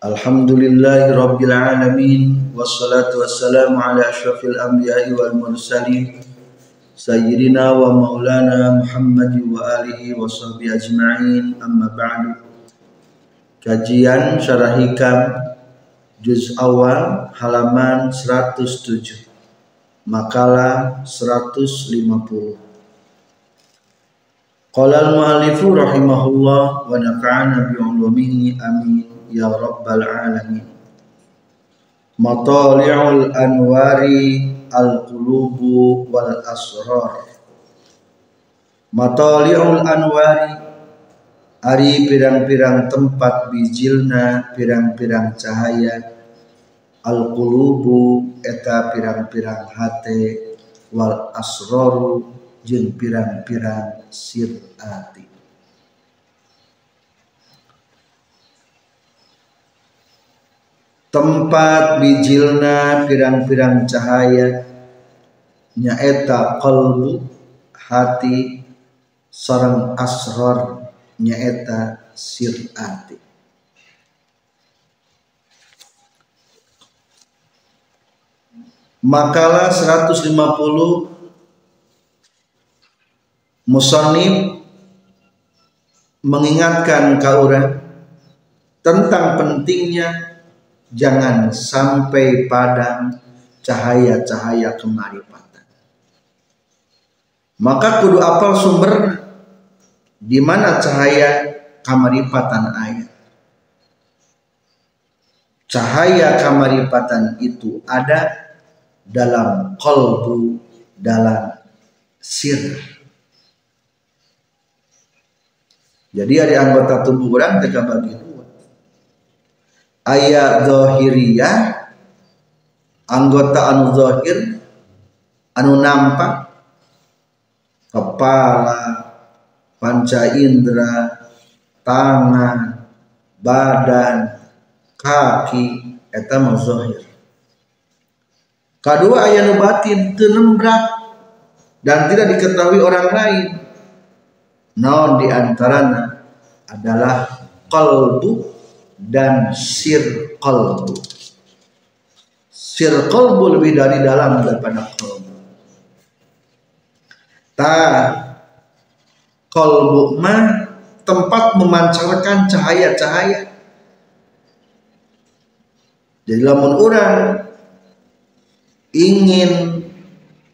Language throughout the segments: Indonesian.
Alhamdulillahi rabbil alamin wassalatu wassalamu ala asyrafil anbiya'i wal mursalin sayyidina wa maulana Muhammad wa alihi wa sahbihi ajma'in. Amma ba'du. Kajian Syarah Hikam juz awal halaman 107 makalah 150 Qala al-mu'allifu rahimahullah wa nafa'ana bi 'ulumihi amin ya rabbal alamin. Matali'ul anwari al-qulubu wal asrar. Matali'ul anwari Ari pirang-pirang tempat bijilna pirang-pirang cahaya. Al-qulubu eta pirang-pirang hate. Wal asroru jeung pirang-pirang sirati tempat bijilna pirang-pirang cahaya. Nyaeta qalbu hati. Sareng asror nyaeta sirati Makalah 150 Musonib mengingatkan kauran tentang pentingnya jangan sampai padam cahaya-cahaya kemarifatan. Maka kudu apal sumber di mana cahaya kemarifatan ayat. Cahaya kemarifatan itu ada dalam kolbu dalam sir jadi ada anggota tubuh orang tiga bagi ayat zahiriyah anggota anu zahir anu nampak kepala panca indera tangan badan kaki eta zahir Kedua ayat batin tenembrak dan tidak diketahui orang lain. Non di antaranya adalah kalbu dan sir kalbu. Sir kalbu lebih dari dalam daripada kalbu. Ta kalbu mah tempat memancarkan cahaya-cahaya. Jadi lamun orang ingin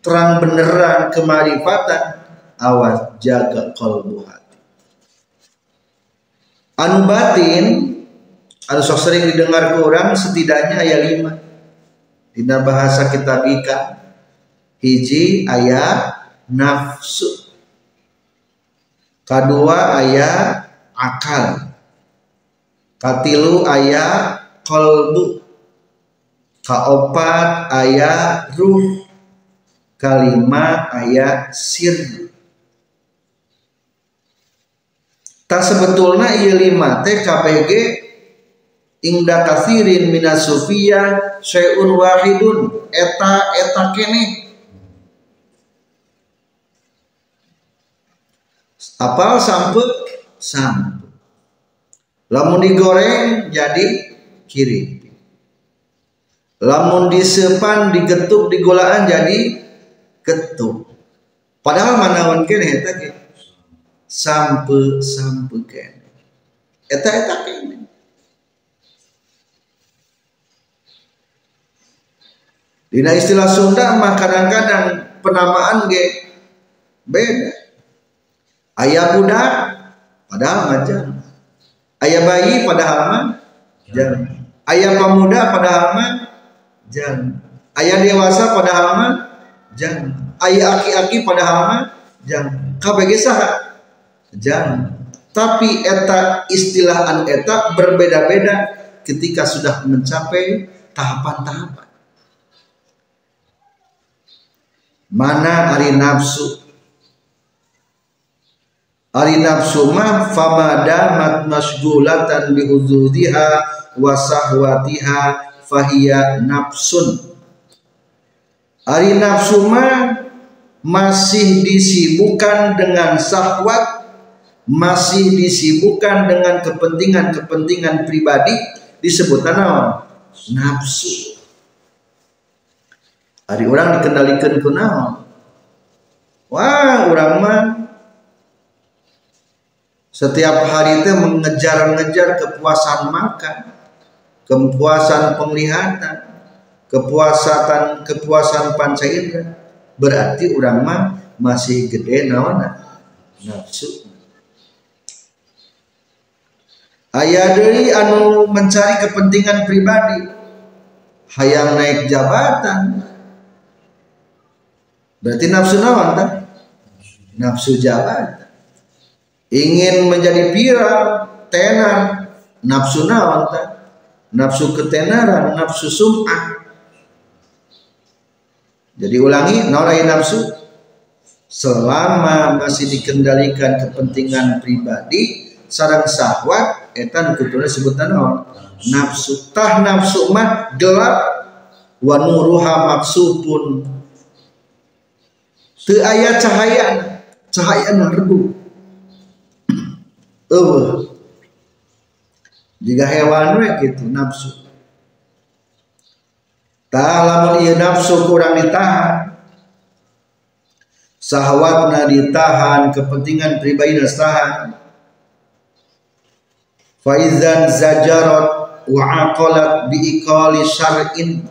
terang beneran kemarifatan awas jaga kalbu hati anu batin anu sok sering didengar ke orang setidaknya ayat lima. Dina bahasa kita bika. Hiji ayat nafsu. Kedua ayat akal. Katilu ayat kalbu. Kaopat ayat ruh. Kalima ayat sir tak sebetulnya iya lima teh KPG ingda kathirin minas sufia syai'un wahidun. Eta eta kene. Apal sampe sampe lamun digoreng jadi kiri lamun disepan digetuk digolaan jadi getuk padahal manawan kene eta ke sampe sampe kene. Eta eta kene Dina istilah Sunda mah kadang-kadang penamaan ge beda. Ayah budak padahal majan. Ayah bayi padahal mah. Ayah pemuda padahal mah ayah dewasa pada halaman jangan ayah aki-aki pada halaman jangan KBG sah jangan tapi eta istilah an eta berbeda-beda ketika sudah mencapai tahapan-tahapan mana hari nafsu? Hari nafsu ma famadamat masgulatan bihududiha wa sahwatiha fahiya nafsun. Hari nafsu ma masih disibukkan dengan sahwat masih disibukkan dengan kepentingan-kepentingan pribadi disebut naon nafsu hari orang dikendalikan ke naon? Wah orang mah setiap hari itu mengejar-ngejar kepuasan makan kepuasan penglihatan kepuasan kepuasan panca indera. Berarti orang mah masih gede naon? Nafsu. Ayah dari anu mencari kepentingan pribadi. Hayang naik jabatan berarti nafsu nawan nafsu jabatan ingin menjadi viral tenar nafsu nawan nafsu ketenaran nafsu sum'ah. Jadi ulangi nawan nafsu. Selama masih dikendalikan kepentingan pribadi sarang sahwat etan kutuna sebutan naon nafsu tah nafsu mah gelap wa nuruha maksupun teu aya cahaya cahaya nu rebu. Eueuh jika hewan we gitu nafsu. Tah lamun ieu nafsu kurang ditahan. Sahwatna ditahan kepentingan pribadi ditahan faizan zajarat wa aqalat bi iqali syar'in.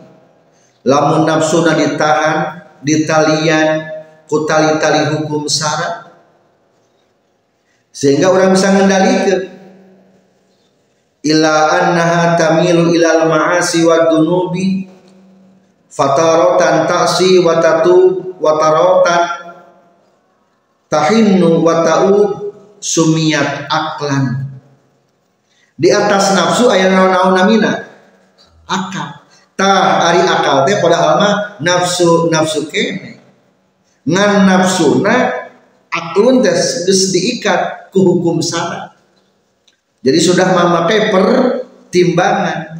Lamun nafsuna ditahan ditalian kutali-tali hukum syarat. Sehingga orang bisa mengendalikan. Ila annaha tamilu ilal ma'asi wa dunubi fataratan ta'si wa tatu wa taratan tahinnu wa ta'u sumiyat aklan. Di atas nafsu ayat naon namina akal. Tah ari akal teh padahal mah nafsu nafsu kene ngan na aklun teh geus diikat ku hukum syarat jadi sudah memakai pertimbangan.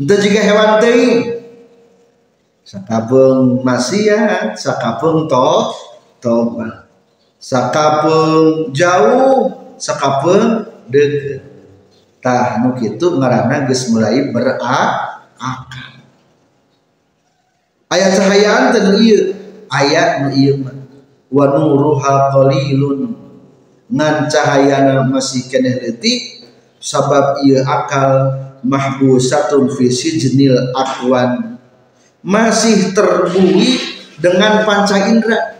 Itu jika hewan teuing sakabung maksiat sakabung to tobat sakabung jauh sakabung deket. Tah nu kitu ngaranna geus mulai berakal. Ayat cahayaan teh nu ieu ayat nu ieu mah wa nuruha qalilun. Ngan cahayana masih keneh leutik sabab ieu akal mahbusatun fi sijnil akwan. Masih terbuih dengan panca indera.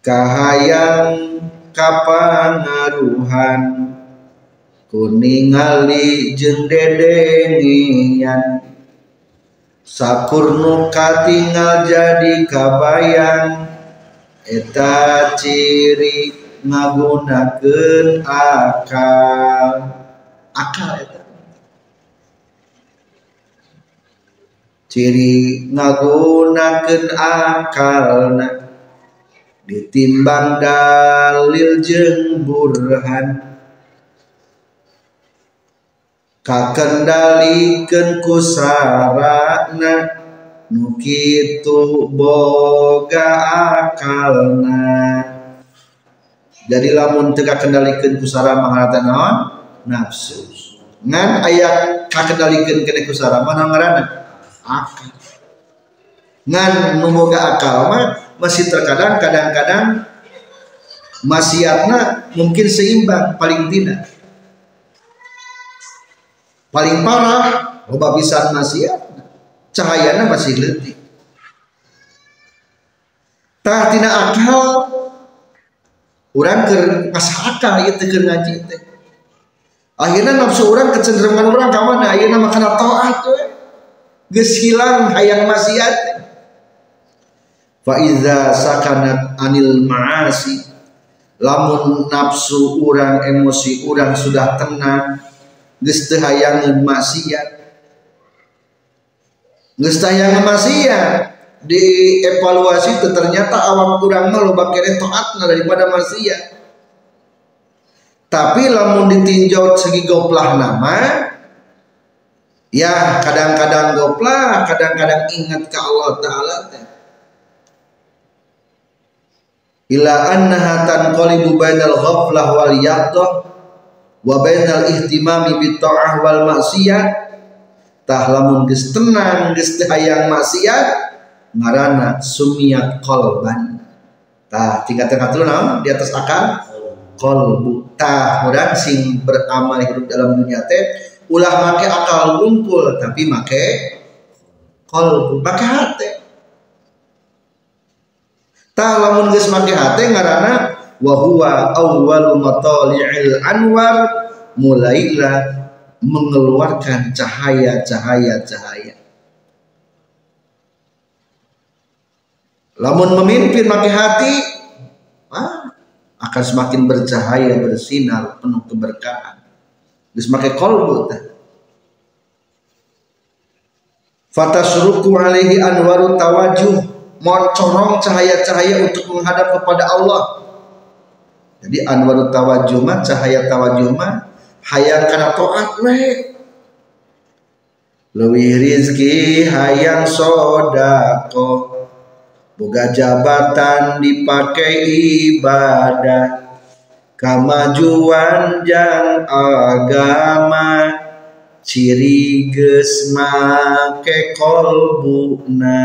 Kahayang kapangaruhan kuningali jeung dedengian sakurnu katingal jadi kabayang. Eta ciri ngagunakeun akal. Akal eta. Ciri ngagunakeun akalna ditimbang dalil jeng burhan. Kakendalikan kusarana nukitu boga akalna. Jadi lamun teka kendalikan kusara maharata naon? Nafsu. Ngan ayat kakendalikan kene kusara mana ngarana akal. Ngan numoga akal mah masih terkadang kadang-kadang maksiatnya mungkin seimbang paling tidak. Paling parah loba bisa maksiat cahayanya masih letih. Tak tina akal orang ke pas akal ke ngaji teh. Akhirnya nafsu orang kecenderungan orang kawan akhirnya makan taat tuh. Geus hilang hayang maksiat. Fa iza sakanat anil ma'asi lamun nafsu orang emosi orang sudah tenang geus teu hayang maksiat dievaluasi itu ternyata awak kurang mah loba kene taatna daripada maksiat tapi lamun ditinjau segi goplah nama ya kadang-kadang goplah kadang-kadang ingat ke Allah Ta'ala ila annaha tanqalibu bainal ghaflah wal yaqdah wa bainal ihtimami bit ta'ah wal maksiyah tah lamun geus tenang geus hayang maksiat marana sumiyat kolban. Tah tingkat dulu naon? Di atas akal? Kolbu. Tah mudah sing beramal hidup dalam dunia teh ulah make akal ngumpul tapi make kolbu make hati tah lamun geus make hati ngarana wa huwa awwalu matali'il anwar mulailah mengeluarkan cahaya-cahaya cahaya Lamun memimpin pakai hati, ah, akan semakin bercahaya, bersinar, penuh keberkahan. Geus make kolbu. Fatasruku alaihi anwaru tawajuh, moncorong cahaya-cahaya untuk menghadap kepada Allah. Jadi anwaru tawajuh cahaya tawajuh hayang kana taat we. Leuwih rizki hayang sodako. Boga jabatan dipakai ibadah. Kamajuan jang agama. Ciri geus make kolbuna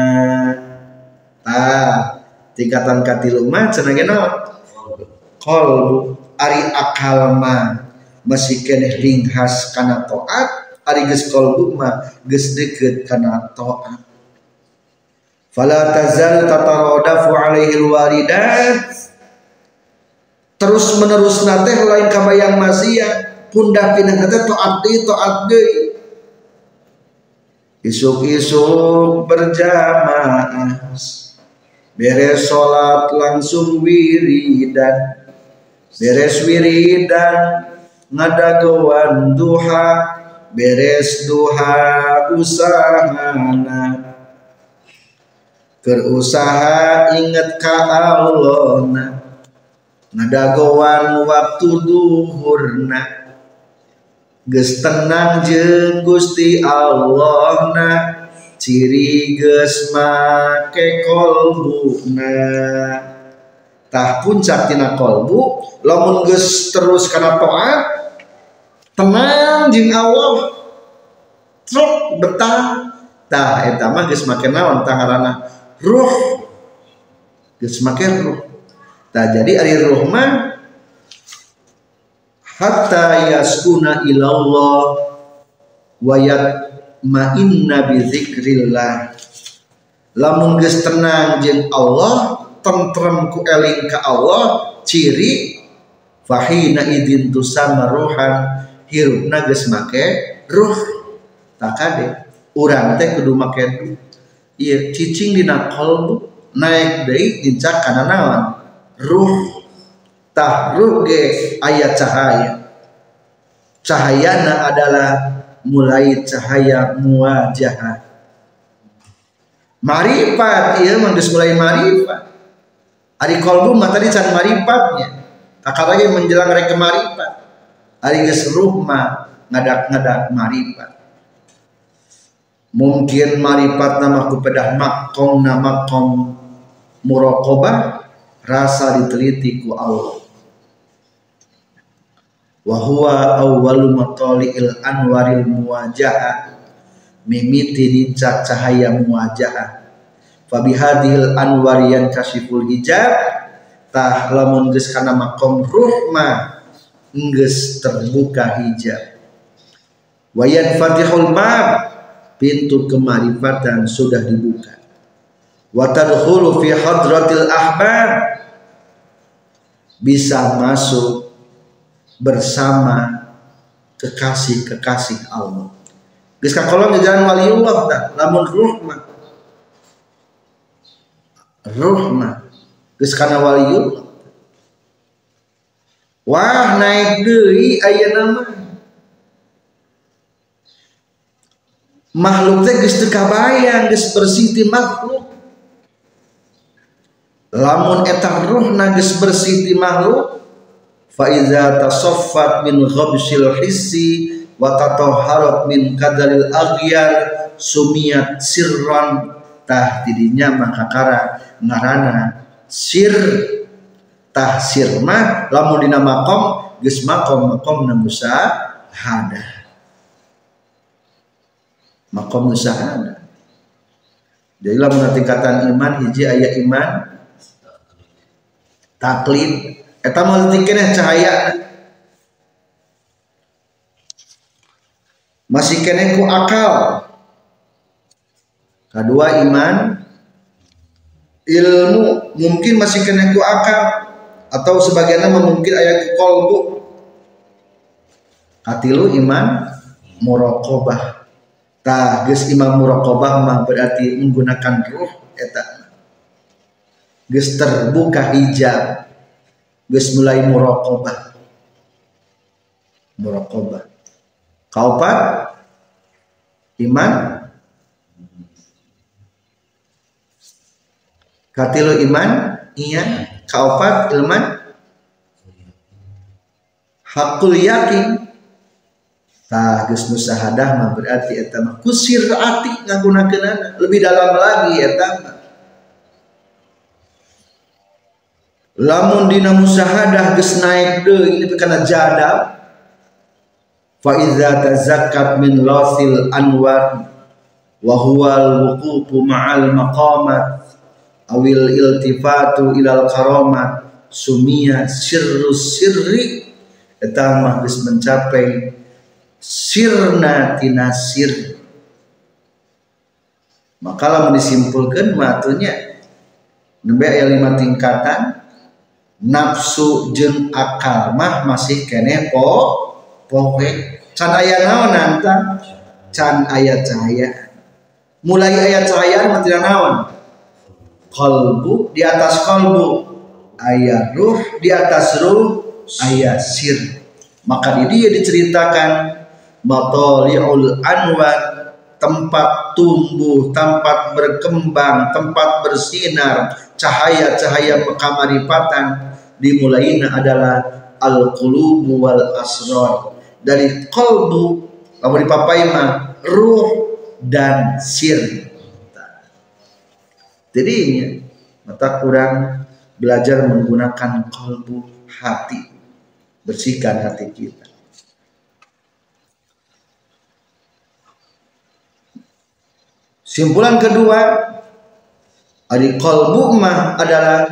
tah tingkatan katilu mah cenah kolbu ari akal mah masih keneh ringhas kana taat ari geus kolbu mah geus deukeut kana taat fala tazal tataradafu alaihi waridat terus menerus nate lain kabayang masia pundak pindah nate toat deui toat deui. Isuk-isuk berjamaah. Beres sholat langsung wiridan. Beres wiridan ngadagowan duha beres duha usahana. Berusaha inget ka Allah na ngadagowan waktu duhurna. Geus tenang jeung Gusti Allah na ciri geus make kolbuna tah puncak tina kolbu lamun geus terus kana taat tenang jeung Allah. Truk betah. Tah eta mah geus make naon tah ruh. Semakin ruh. Tak jadi ari ruh mah hatta yaskuna ilallah wa yatma'inna bi dzikrillah lamun geus tenang jeung Allah tentrem ku eling ka Allah ciri fahina idin tusama ruhan hirupna geus make ruh. Tak kade urang teh kudu make iya cicing dina kolbu naik dari incak kana naon? Ruh. Tah ruh ge ayat cahaya. Cahayana adalah mulai cahaya muwajah marifat iya manggus mulai marifat ari kolbu mah tadi can marifatnya kakak lagi menjelang rek marifat ari geus ruh mah ngadak-ngadak marifat mungkin maripat nama kepada makom nama kom murokobah rasa diteliti ku Allah. Wahwa awwalu matali'il anwaril muwajah mimiti nincak cahaya muwajah fabihadil anwar yang kasiful hijab tah lamun geus kana makom ruh ma geus terbuka hijab wayan fatihul bab pintu kemarifatan sudah dibuka wa tadkhulu fi hadratil ahbab bisa masuk bersama kekasih-kekasih Allah. Geus kakolong di jalan waliullah tak lamun ruh mah. Ruh mah geus kana waliullah. wah naik deui aya nama. Makhluk teh geus teu kabayang geus bersih ti makhluk. Lamun eta ruhna geus bersih ti makhluk fa iza tasaffat min ghabsil hissi wa tatahharat min kadaril aghyar sumiyat sirran tah tidinya maka kara ngarana sir tahsir mah lamun dina makom geus makom makom na musahada. Makom musahada. Jadi lamun tingkatan iman hiji aya iman taklid. Eta mah keneh cahaya. Masih kene ku akal kedua iman. Ilmu mungkin masih kena ku akal atau sebagiannya mungkin ayat kolbu. Katilu iman murokobah tah geus iman murokobah mah berarti menggunakan ruh eta. Geus terbuka hijab geus mulai murokobah murokobah kaopat? Iman katilu iman iya. Kaopat ilman. Hakul yakin. Tah geus musahadah mah berarti eta mah kusir ati ngagunakeunana lebih dalam lagi eta mah. Lamun dina musahadah geus naik deui ini kana jadab. Fa iza tazakkat min lasil anwar wa huwa al-wuqufu ma'al maqamat awil iltifatu ilal karomat sumia sirru sirri eta mah mencapai sirna tina sir maka lamun disimpulkan matunya nembe aya lima tingkatan nafsu jeung akal mah masih kene po poe can aya naon anta can aya cahaya. Mulai aya cahaya mah naon kolbu di atas kolbu ayat ruh di atas ruh. Ayat sir. Maka di dia diceritakan matoliul anwar tempat tumbuh tempat berkembang tempat bersinar cahaya-cahaya kemarifatan dimulainya adalah al qulubu wal asrar. Dari kolbu lalu dipapai mah ruh dan sir jadi mata kurang belajar menggunakan kolbu hati bersihkan hati kita. Simpulan kedua ari kolbu mah adalah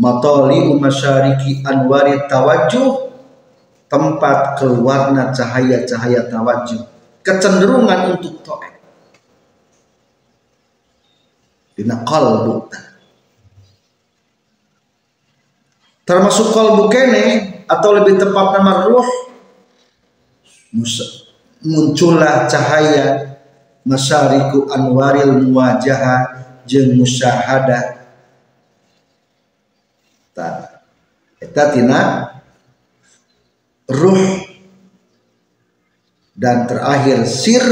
matoli umasyariki anwari tawajuh tempat keluarnya cahaya-cahaya tawajuh kecenderungan untuk to'at dina qalbu. Termasuk kalbu kene atau lebih tepat nama ruh muncullah cahaya masyariku anwaril muwajaha jeung musyahada ta eta tina ruh. Dan terakhir sir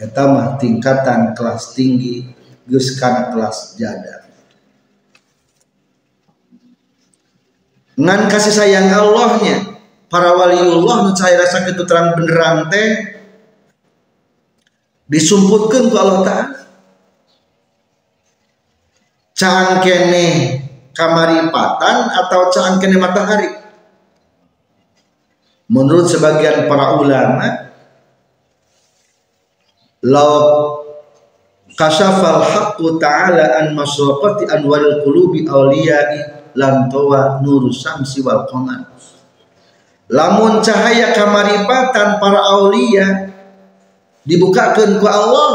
etama tingkatan kelas tinggi geus kana kelas jada ngan kasih sayang Allahnya para waliullah nu cahaya rasa kitu terang benerang teh disumputkeun ku Allah taala. Cang kene kamaripatan atau cang kene matahari? Menurut sebagian para ulama law kasafal haqqu ta'ala an masraqati anwaril qulubi awliya'i lam tawa nur samsi wal qamar. Lamun cahaya kamaripatan para aulia dibukakan ku Allah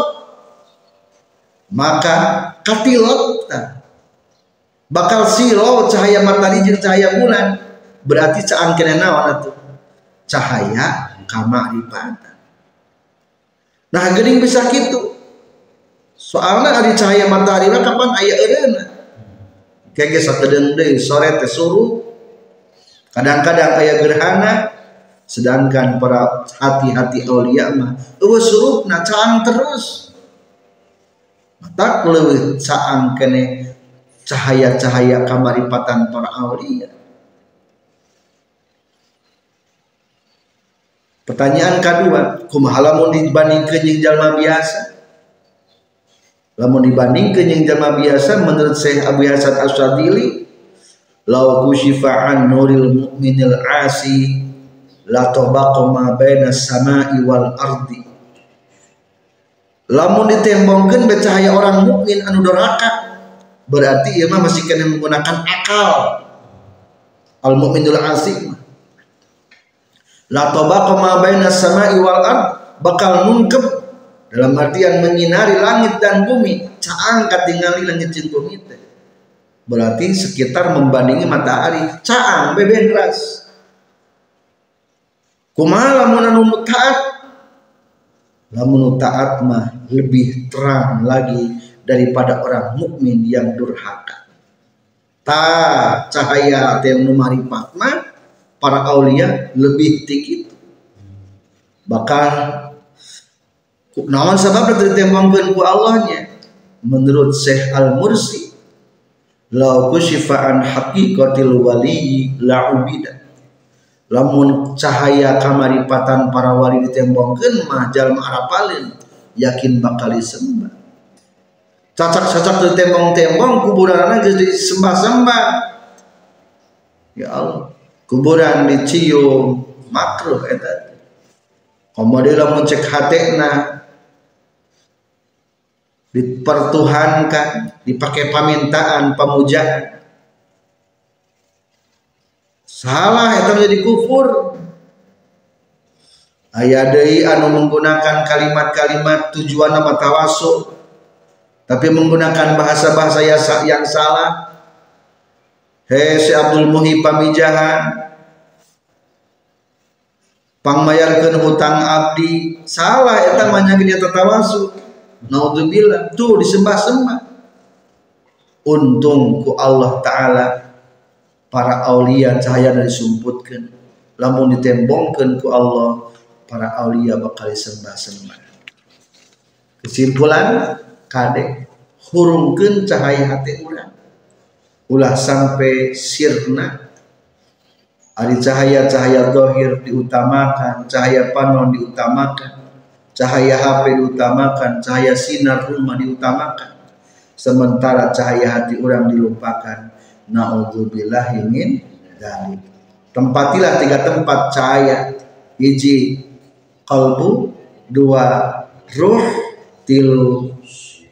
maka katilot bakal silo cahaya matahari jeung cahaya bulan berarti caan kena naon atuh? Cahaya kamaripatan nah gering bisa gitu. Soalnya ada cahaya matahari kapan ayah erena kayak sakedeng deui sore teh suruh. Kadang-kadang ayah gerhana sedangkan para hati-hati aulia mah eueuh surupna caang terus. Tak leuwih caang kene cahaya-cahaya kamaripatan para aulia Pertanyaan kedua, kumaha lamun dibandingkeun jeung jalma biasa? Lamun dibandingkeun jeung jalma biasa menurut Syekh Abu Hasan Asyadili, law kushifa an nuril mu'minil asi la tabaqa ma baina samai wal ardi. Lamun ditembongkeun cahaya orang mukmin anu doraka, berarti ieu mah masih kena menggunakan akal. Al mukminul asi la tabaqa ma baina samai wal ard bakal nungkep dalam artian menyinari langit dan bumi caang katingali langit dan bumi teh. Berarti sekitar membandingi matahari caang beben ras kumaha lamun anu taat lamun taat mah lebih terang lagi daripada orang mukmin yang durhaka. Ta cahaya teh nu marifat mah para aulia lebih tinggi. Itu bakal sebab ditembangkan ku Allahnya menurut Syekh Al-Mursi la kusyifa'an haqiqatil wali la ubida. Lamun cahaya kamaripatan para wali ditembangkan mah jalma arapalin yakin bakal disembah. Cacak-cacak ditembang-tembang kuburan geus disembah-sembah. Ya Allah kuburan dicium makruh eta kemudian lamun cek hatena dipertuhankan dipakai pamintaan pemujaan. Salah itu menjadi kufur. Ayah deui anu menggunakan kalimat-kalimat tujuan nama tawasul tapi menggunakan bahasa-bahasa yang salah Hei si Abdul Muhi pamijahan. Pangmayarkan hutang abdi. Salah eta manya dia tatawasu naudzubillah tuh disembah-sembah. Untung ku Allah taala para aulia cahaya dari sumputkan lamun ditembongkan ku Allah para aulia bakal disembah-sembah. Kesimpulan kade hurungkan cahaya hati urang ulah sampai sirna. Ada cahaya-cahaya dohir diutamakan cahaya panon diutamakan cahaya HP diutamakan cahaya sinar rumah diutamakan. Sementara cahaya hati orang dilupakan. Naudzubillah ingin dari tempatilah tiga tempat cahaya. Hiji kalbu. Dua ruh. Tilu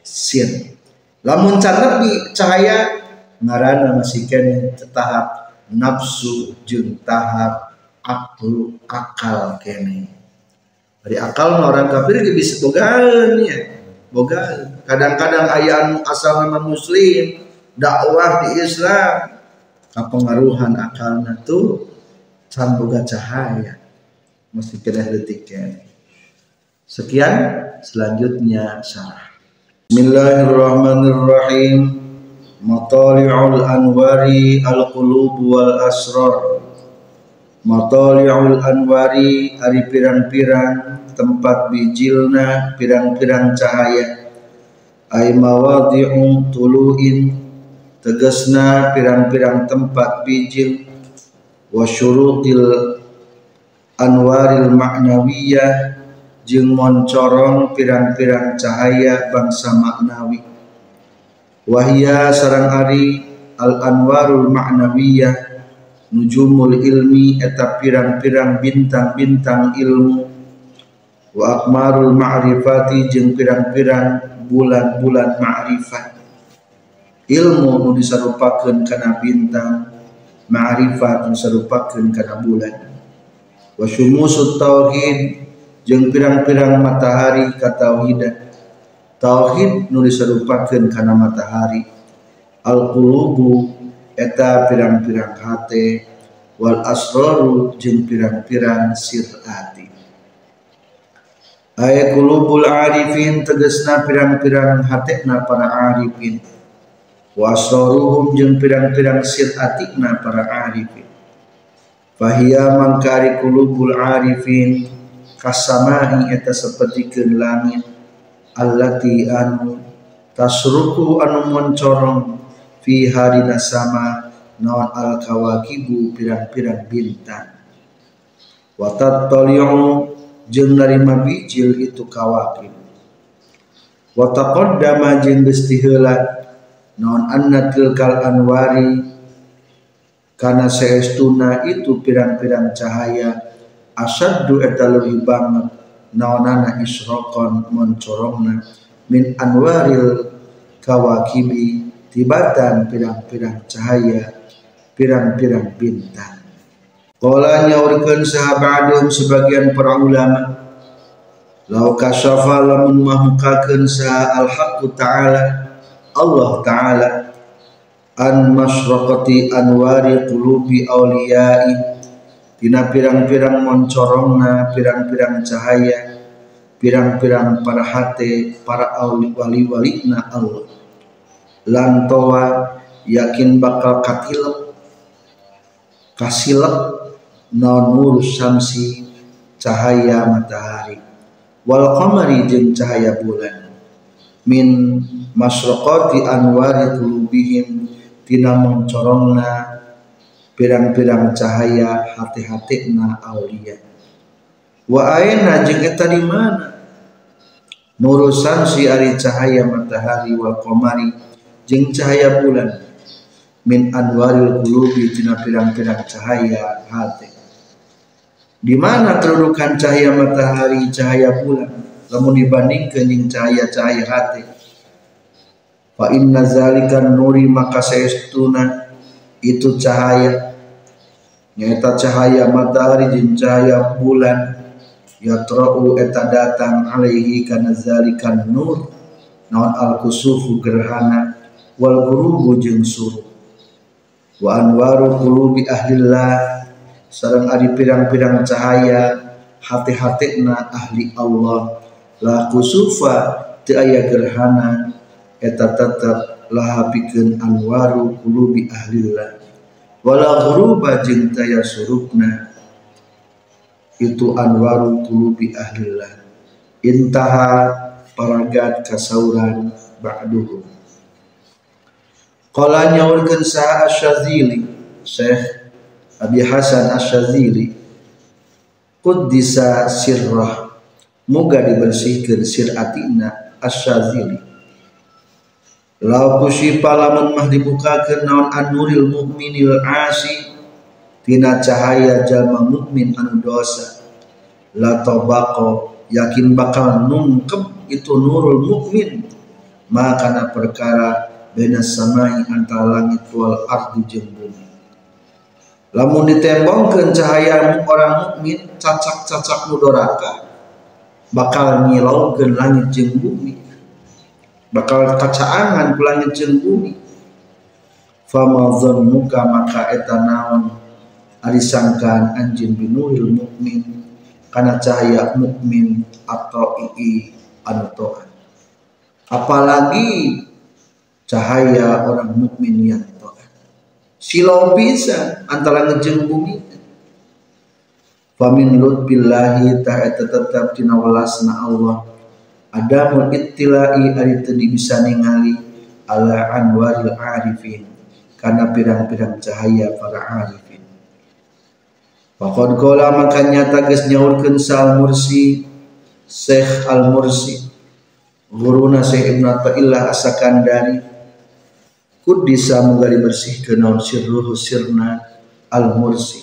sin lamun cahaya ngaran masih kene tahap nafsu jun tahap aklu akal kene. Dari akal orang kafir bisa bogaan ya. Bogaan kadang-kadang ayat asal nama muslim dakwah di Islam pengaruhan akal itu can boga cahaya. Masih kena detik sekian selanjutnya syarah. Bismillahirrahmanirrahim Matali'ul anwari al-qulub wal asrar Matali'ul anwari ari pirang-pirang tempat bijilna pirang-pirang cahaya. Ay mawadi'u tulu'in tegesna pirang-pirang tempat bijil. Wa syurutil anwaril ma'nawiyah jeung moncorong pirang-pirang cahaya bangsa maknawi wahia sarang ari al anwarul ma'nawiyah nujumul ilmi eta pirang-pirang bintang-bintang ilmu. Wa akmarul ma'rifati jeung pirang-pirang bulan-bulan ma'rifat. Ilmu nu disarupakeun kana bintang ma'rifat nu disarupakeun kana bulan. Wa syumusut tauhid jeung pirang-pirang matahari katauhidan tauhid nu diserupakeun kana matahari. Al qulubu eta pirang-pirang hate. Wal asraru jeung pirang-pirang sirati. Aya qulubul arifin tegasna pirang-pirang hatena para arifin. Wa asraruhum jeung pirang-pirang siratikna para arifin. Fahia mangkari kulubul arifin kasamai eta seperti langit allati anu tasruku anu mencorong fi harina sama naon al kawakibu pirang-pirang bintang. Watat toliong jeung narima bijil itu kawakib. Wataqaddama jeung geus tiheula naon anna tilkal anwari karena seestuna itu pirang-pirang cahaya asaddu eta banget naonana isrokon moncorongna min anwaril kawakibi tibatan pirang-pirang cahaya pirang-pirang bintang. Kala nyaurkeun sahabadum sebagian para ulama Lau kasyafa lamun mahmukakeun sa al-haqqu ta'ala Allah ta'ala an masyraqati anwari qulubi awliyai tina pirang-pirang moncorongna pirang-pirang cahaya pirang-pirang para hati para wali-walina Allah. Lantowa yakin bakal katilep kasilep naon nur syamsi cahaya matahari. Wal qamari jeung cahaya bulan. Min masyraqati anwari qulubihim tina mencorongna pirang-pirang cahaya hati-hati na aulia. Wa aina jeung eta di mana? Nurusan si ari cahaya matahari wal qamari jeung cahaya bulan. Min anwaril qulubi tina pirang-pirang cahaya hati. Di mana kedudukan cahaya matahari cahaya bulan? Lamun dibandingkeun jeung cahaya-cahaya hati. Fa inna zalika nuri maka saestuna itu cahaya. Nyata cahaya matahari jeung cahaya bulan. Yatra'u eta datang alaihi kana zalika nur. Naon al kusufu gerhana. Wal gurubu jeung suruh wa anwaru qulubi ahlillah. Sareng ari pirang-pirang cahaya hati-hatina ahli Allah. La kusufa teu aya gerhana. Eta tetap laha pikeun anwaru qulubi ahlillah wala ghuruba jeung taya surupna itu anwaru qulubi ahlillah. Intaha paragat kasauran ba'duhu qala nyaurkeun sa asyazili Syekh Abi Hasan Asyazili Quddisa sirrah. Moga dibersihkan siratina Asyazili Lau kusyifa lamun mah dibukakeun naon anuril mukminil asi tina cahaya jalma mukmin anu dosa. La tabaqo yakin bakal nungkep itu nurul mukmin. Makana perkara bena samai antara langit wal ardi jeung bumi. Lamun ditembongkeun cahaya orang mukmin cacak-cacak mudoraka bakal ngilaukeun langit jeung bumi bakal kacaangan pelangit jeung bumi. Muka maka eta naon? Ari sangkaan anjeun binuril mukmin. Kana cahaya mukmin atau ii anu toat apalagi cahaya orang mukmin yang toat silau bisa antara ngejeng bumi. Famin lutbillahi ta eta tetap tina welasna Allah adamul ittilai ari teu bisa ningali ala anwaril arifin karena pirang-pirang cahaya para arifin. Faqad qala maka nyata geus sal mursi Syekh Al Mursi guruna Syekh Ibnu Athaillah Asakandari kudisa muga dibersihkeun naon sirruhu sirna Al Mursi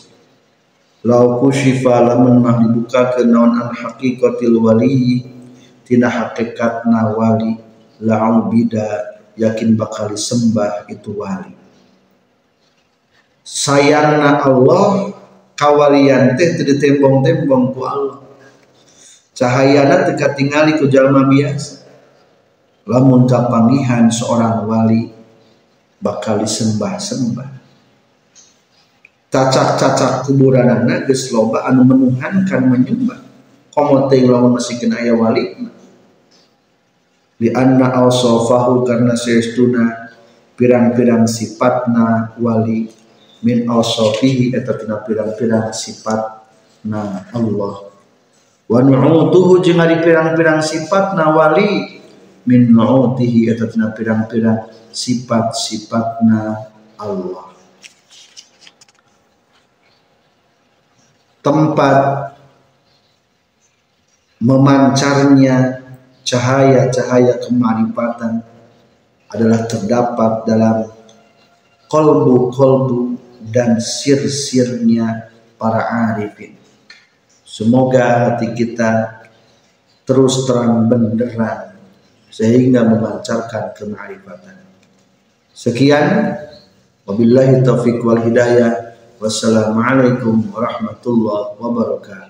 Lau kusyifa lamun mah dibukakeun naon an haqiqatil waliyyi tina hakikatna wali la'au bida yakin bakal sembah itu wali. Sayangna Allah kawalian teh teu tembong-tembong ku Allah. Cahayana teu katingali ku jalma biasa. Lamun kapangihan seorang wali bakal disembah-sembah. Cacak-cacak kuburanana geus loba anu menuhankan menyembah. Komo teh masih kena aya wali li anna awsafahu karena seestuna pirang-pirang sifatna wali min awsafihi eta tina pirang-pirang sifat na Allah. Wa nu'utuhu jeung ari pirang-pirang sifat na wali min nu'utihi eta tina pirang-pirang sifat-sifatna Allah. Tempat memancarnya cahaya-cahaya kemarifatan adalah terdapat dalam kolbu-kolbu dan sir-sirnya para arifin. Semoga hati kita terus terang benderang sehingga memancarkan kemarifatan. Sekian, wabillahi taufiq wal hidayah. Wassalamualaikum warahmatullahi wabarakatuh.